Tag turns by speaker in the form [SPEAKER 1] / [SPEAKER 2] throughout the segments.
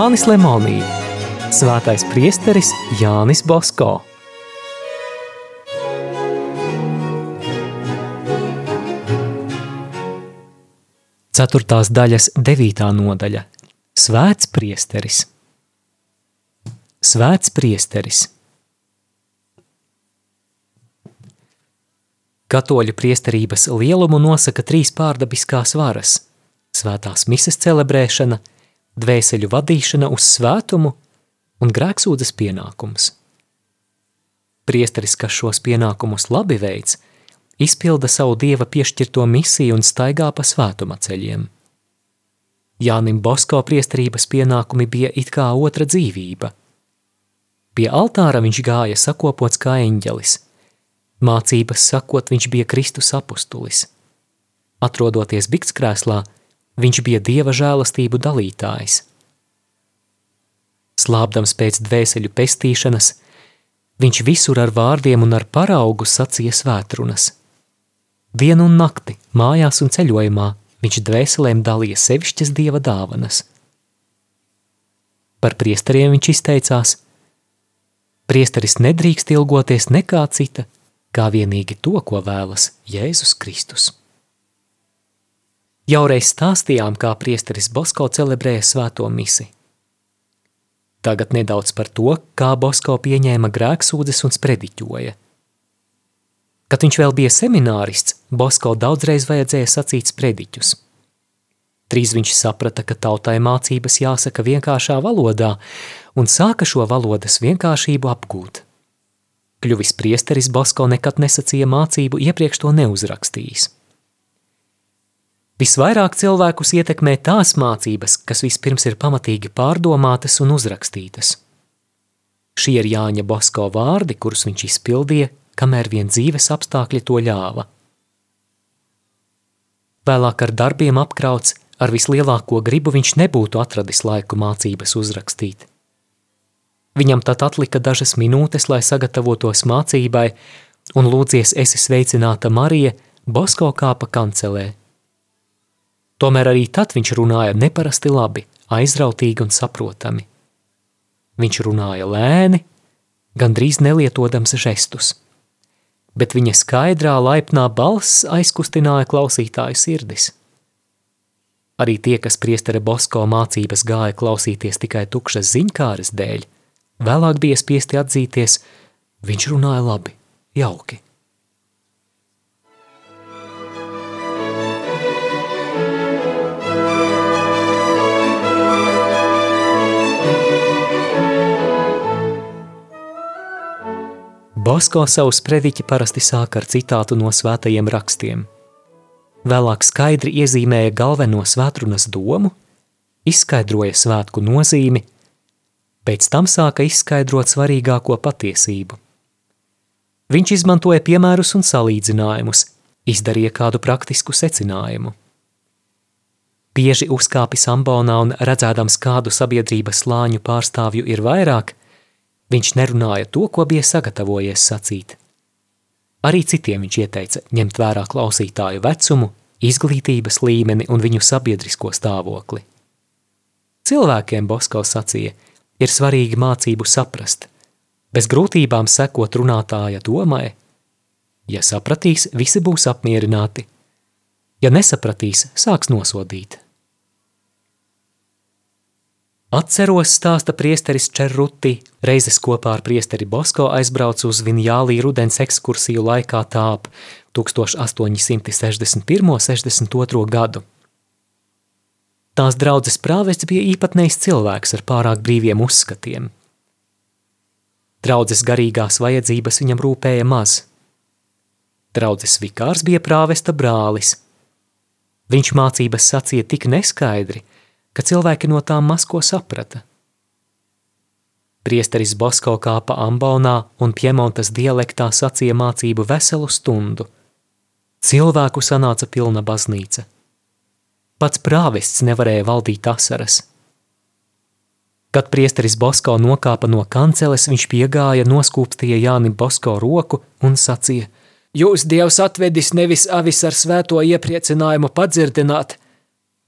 [SPEAKER 1] Jānis Lemonī, Svētais priesteris Jānis Bosko. Ceturtās daļas devītā nodaļa – Svēts priesteris. Svēts priesteris – Katoļu priesterības lielumu nosaka trīs pārdabiskās varas – svētās mises celebrēšana, dvēseļu vadīšana uz svētumu un grēksūdzes pienākums. Priesteris, kas šos pienākumus labi veids, izpilda savu dieva piešķirto misiju un staigā pa svētuma ceļiem. Jānim Bosko priesterības pienākumi bija it kā otra dzīvība. Pie altāra viņš gāja sakopots kā eņģelis – Mācības sakot, viņš bija Kristus apustulis. Atrodoties bikskrēslā, viņš bija dieva žēlastību dalītājs. Slāpdams pēc dvēseļu pestīšanas, viņš visur ar vārdiem un ar paraugu sacīja svētrunas. Dienu un nakti, mājās un ceļojumā, viņš dvēselēm dalīja sevišķas dieva dāvanas. Par priesteriem viņš izteicās: Priesteris nedrīkst ilgoties nekā cita, kā vienīgi to, ko vēlas Jēzus Kristus. Jaureiz stāstījām, kā priesteris Bosko celebrēja svēto misi. Tagad nedaudz par to, kā Bosko pieņēma grēksūdzes un sprediķoja. Kad viņš vēl bija seminārists, Bosko daudzreiz vajadzēja sacīt sprediķus. Drīz viņš saprata, ka tautai mācības jāsaka vienkāršā valodā, un sāka šo valodas vienkāršību apgūt – Kļuvis priesteris Bosko nekad nesacīja mācību, iepriekš to neuzrakstījis. Visvairāk cilvēkus ietekmē tās mācības, kas vispirms ir pamatīgi pārdomātas un uzrakstītas. Šie ir Jāņa Bosko vārdi, kurus viņš izpildīja, kamēr vien dzīves apstākļi to ļāva. Vēlāk ar darbiem apkrauts, ar vislielāko gribu viņš nebūtu atradis laiku mācības uzrakstīt. Viņam tad atlika dažas minūtes, lai sagatavotos mācībai, un lūdzies esi sveicināta Marija, Bosko kāpa kancelē. Tomēr arī tad viņš runāja neparasti labi, aizrautīgi un saprotami. Viņš runāja lēni, gandrīz nelietodams žestus, bet viņa skaidrā, laipnā balss aizkustināja klausītāju sirdis. Arī tie, kas priestera Bosko mācības gāja klausīties tikai tukšas ziņkāres dēļ – Vēlāk bija spiesti atzīties, viņš runāja labi, jauki. Bosko savu sprediķi parasti sāk ar citātu no svētajiem rakstiem. Vēlāk skaidri iezīmēja galveno svētrunas domu, izskaidroja svētku nozīmi – Pēc tam sāka izskaidrot svarīgāko patiesību. Viņš izmantoja piemērus un salīdzinājumus, izdarīja kādu praktisku secinājumu. Bieži uzkāpis ambonā un redzēdams kādu sabiedrības slāņu pārstāvju ir vairāk, viņš nerunāja to, ko bija sagatavojies sacīt. Arī citiem viņš ieteica ņemt vērā klausītāju vecumu, izglītības līmeni un viņu sabiedrisko stāvokli. Cilvēkiem Bosko sacīja – ir svarīgi mācību saprast, bez grūtībām sekot runātāja domai. Ja sapratīs, visi būs apmierināti. Ja nesapratīs, sāks nosodīt. Atceros, stāsta priesteris Čerruti, reizes kopā ar priesteri Bosko aizbraucu uz Vinjālī rudens ekskursiju laikā tāp 1861.62. gadu. Tās draudzes prāvests bija īpatnējs cilvēks ar pārāk brīviem uzskatiem. Draudzes garīgās vajadzības viņam rūpēja maz. Draudzes vikārs bija prāvesta brālis. Viņš mācības sacīja tik neskaidri, ka cilvēki no tām maz ko saprata. Priesteris Bosko kāpa ambonā un piemontas dialektā sacīja mācību veselu stundu. Cilvēku sanāca pilna baznīca – Pats prāvests nevarēja valdīt asaras. Kad priesteris Bosko nokāpa no kanceles, viņš piegāja, noskūpstīja Jānim Bosko roku un sacīja: Jūs Dievs atvedis nevis avis ar svēto iepriecinājumu padzirdināt,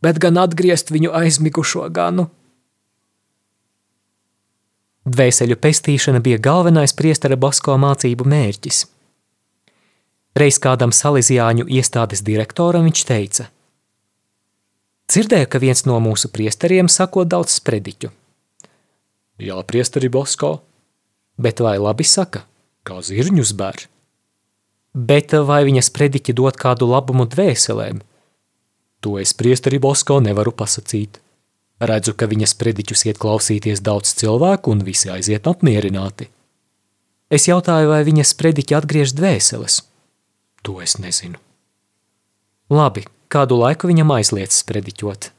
[SPEAKER 1] bet gan atgriezt viņu aizmigušo ganu. Dvēseļu pestīšana bija galvenais priestera Basko mācību mērķis. Reiz kādam salīdzjāņu iestādes direktoram viņš teica: Dzirdēju, ka viens no mūsu priesteriem sako daudz sprediķu. Jā, priesteri Basko, bet vai labi saka, kā zirņus bēr? Bet vai viņa sprediķi dod kādu labumu dvēselēm? To es priesteri Basko nevaru pasakīt. Redzu, ka viņas prediķus iet klausīties daudz cilvēku un visi aiziet apmierināti. Es jautāju, vai viņas prediķi atgriež dvēseles. To es nezinu. Labi, kādu laiku viņam aizliedz prediķot.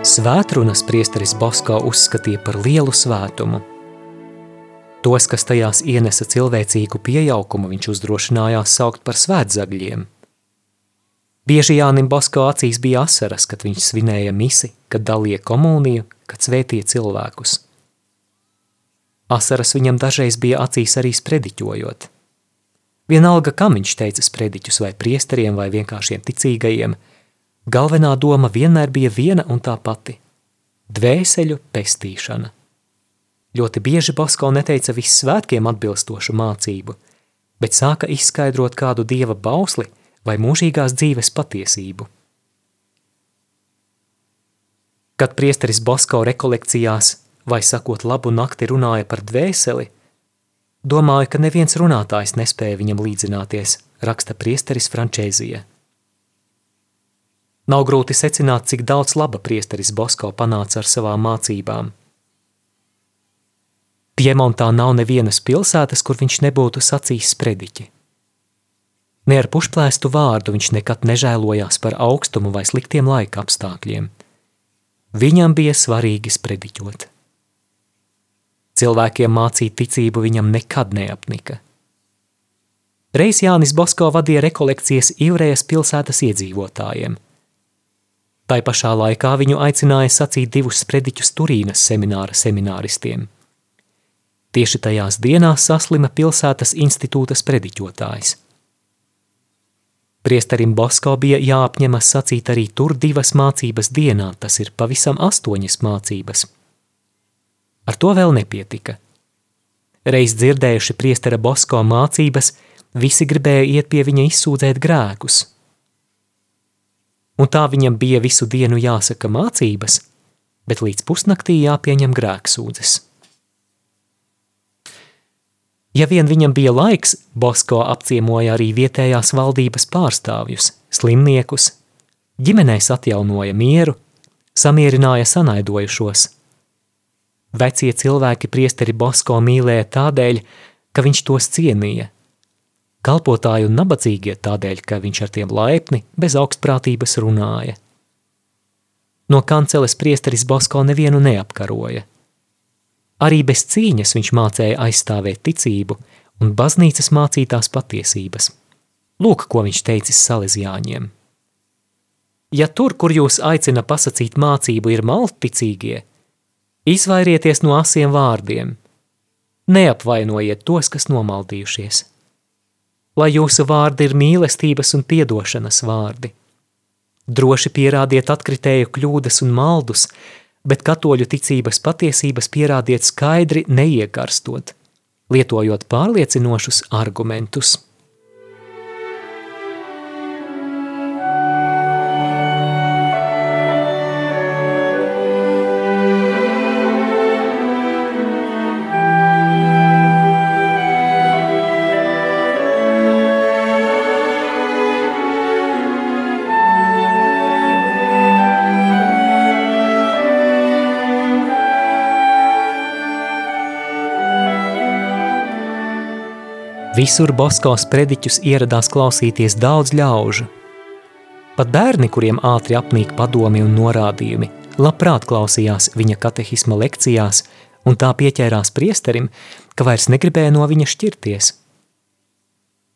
[SPEAKER 1] Svētrunas priesteris Bosko uzskatīja par lielu svētumu. Tos, kas tajās ienesa cilvēcīgu pieaugumu, viņš uzdrošinājās saukt par svētzagļiem. Bieži Jānim Bosko acīs bija asaras, kad viņš svinēja misi, kad dalīja komuniju, kad svētīja cilvēkus. Asaras viņam dažreiz bija acīs arī sprediķojot. Vienalga, kam viņš teica sprediķus vai priesteriem vai vienkāršiem ticīgajiem – Galvenā doma vienmēr bija viena un tā pati – dvēseļu pestīšana. Ļoti bieži Basko neteica vissvētkiem atbilstošu mācību, bet sāka izskaidrot kādu dieva bausli vai mūžīgās dzīves patiesību. Kad priesteris Basko rekolekcijās vai sakot labu nakti runāja par dvēseli, domāju, ka neviens runātājs nespēja viņam līdzināties, raksta priesteris Frančēzija. Nav grūti secināt, cik daudz laba priesteris Bosko panāca ar savām mācībām. Piemontā nav nevienas pilsētas, kur viņš nebūtu sacījis sprediķi. Ne ar pušplēstu vārdu viņš nekad nežēlojās par augstumu vai sliktiem laika apstākļiem. Viņam bija svarīgi sprediķot. Cilvēkiem mācīt ticību viņam nekad neapnika. Reiz Jānis Bosko vadīja rekolekcijas Ivrejas pilsētas iedzīvotājiem – Tai pašā laikā viņu aicināja sacīt divus sprediķus Turīnas semināra semināristiem. Tieši tajās dienās saslima pilsētas institūta sprediķotājs. Priesterim Bosko bija jāapņemas sacīt arī tur divas mācības dienā, tas ir pavisam astoņas mācības. Ar to vēl nepietika. Reiz dzirdējuši priestera Bosko mācības, visi gribēja iet pie viņa izsūdzēt grēkus – un tā viņam bija visu dienu jāsaka mācības, bet līdz pusnaktī jāpieņem grēksūdzes. Ja vien viņam bija laiks, Bosko apciemoja arī vietējās valdības pārstāvjus, slimniekus, ģimenēs atjaunoja mieru, samierināja sanaidojušos. Vecie cilvēki priesteri Bosko mīlēja tādēļ, ka viņš tos cienīja – Kalpotāji un nabadzīgie tādēļ, ka viņš ar tiem laipni, bez augstprātības runāja. No kanceles priesteris Bosko nevienu neapkaroja. Arī bez cīņas viņš mācēja aizstāvēt ticību un baznīcas mācītās patiesības. Lūk, ko viņš teicis salīdzjāņiem. Ja tur, kur jūs aicina pasakīt mācību, ir malticīgie, izvairieties no asiem vārdiem, neapvainojiet tos, kas nomaldījušies lai jūsu vārdi ir mīlestības un piedošanas vārdi. Droši pierādiet atkritēju kļūdas un maldus, bet katoļu ticības patiesības pierādiet skaidri neiekarstot, lietojot pārliecinošus argumentus. Visur Boskos prediķus ieradās klausīties daudz ļaužu. Pat bērni, kuriem ātri apnīk padomi un norādījumi, labprāt klausījās viņa katehisma lekcijās un tā pieķērās priesterim, ka vairs negribēja no viņa šķirties.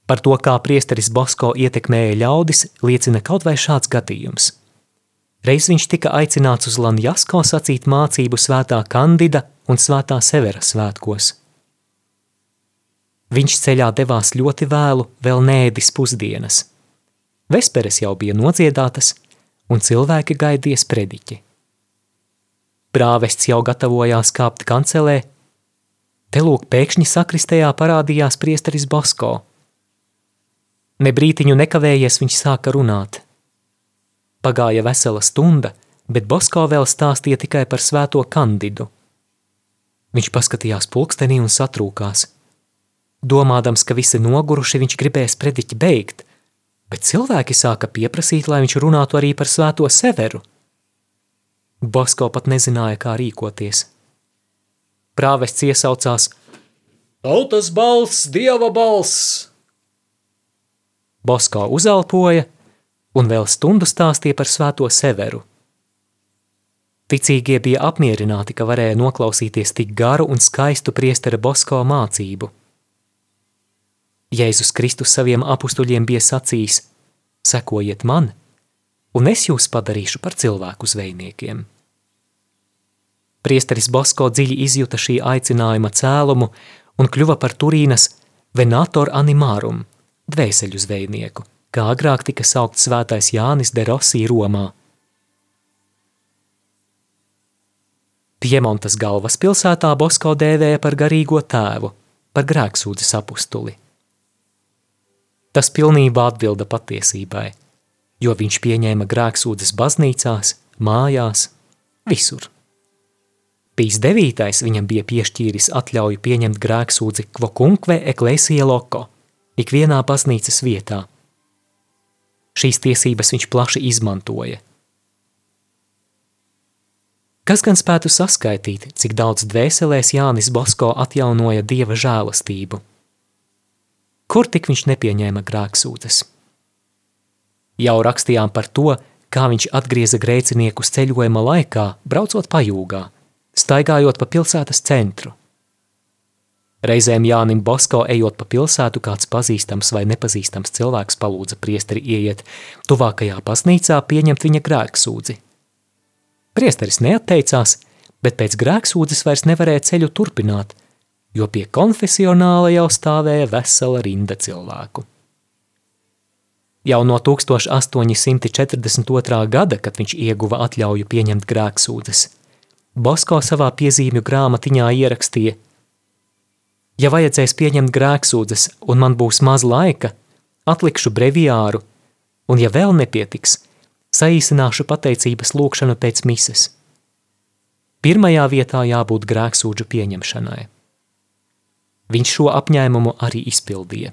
[SPEAKER 1] Par to, kā priesteris Bosko ietekmēja ļaudis, liecina kaut vai šāds gadījums – Reiz viņš tika aicināts uz Lanjasko sacīt mācību svētā Kandida un svētā Severa svētkos. Viņš ceļā devās ļoti vēlu, vēl nēdis pusdienas. Vesperes jau bija nodziedātas, un cilvēki gaidies prediķi. Prāvests jau gatavojās kāpt kancelē, te lūk pēkšņi sakristējā parādījās priesteris Basko. Nebrītiņu nekavējies viņš sāka runāt. Pagāja vesela stunda, bet Bosko vēl stāstīja tikai par svēto kandidu. Viņš paskatījās pulkstenī un satrūkās. Domādams, ka visi noguruši, viņš gribēs prediķi beigt, bet cilvēki sāka pieprasīt, lai viņš runātu arī par svēto severu. Bosko pat nezināja, kā rīkoties. Prāvests iesaucās: Tautas balss, dieva balss! Bosko uzelpoja un vēl stundu stāstīja par svēto severu. Ticīgie bija apmierināti, ka varēja noklausīties tik garu un skaistu priestera Bosko mācību. Jēzus Kristus saviem apustuļiem bija sacījis: Sekojiet man, un es jūs padarīšu par cilvēku zvejniekiem. Priesteris Bosko dziļi izjuta šī aicinājuma cēlumu un kļuva par Turīnas venator animārum, dvēseļu zvejnieku kā agrāk tika saukts svētais Jānis de Rosī Romā. Piemontas galvaspilsētā Bosko dēvēja par garīgo tēvu, par grēksūdzes apustuli. Tas pilnībā atbilda patiesībai, jo viņš pieņēma grēksūdzes baznīcās, mājās, visur. Pīs devītais viņam bija piešķīris atļauju pieņemt grēksūdzi kvokunkve eklēsija loko, ikvienā baznīcas vietā – Šīs tiesības viņš plaši izmantoja. Kas gan spētu saskaitīt, cik daudz dvēselēs Jānis Bosko atjaunoja dieva žēlastību? Kur tik viņš nepieņēma grēksūdzes? Jau rakstījām par to, kā viņš atgrieza grēciniekus ceļojuma laikā, braucot pajūgā, staigājot pa pilsētas centru – Reizēm Jānim Bosko ejot pa pilsētu, kāds pazīstams vai nepazīstams cilvēks palūdza priesteri ieiet tuvākajā baznīcā pieņemt viņa grēksūdzi. Priesteris neatteicās, bet pēc grēksūdzes vairs nevarēja ceļu turpināt, jo pie konfesionāla jau stāvēja vesela rinda cilvēku. Jau no 1842. gada, kad viņš ieguva atļauju pieņemt grēksūdzes, Bosko savā piezīmju grāmatiņā ierakstīja – Ja vajadzēs pieņemt grēksūdzes un man būs maz laika, atlikšu breviāru, un ja vēl nepietiks, saīsināšu pateicības lūkšanu pēc mises. Pirmajā vietā jābūt grēksūdžu pieņemšanai. Viņš šo apņēmumu arī izpildīja.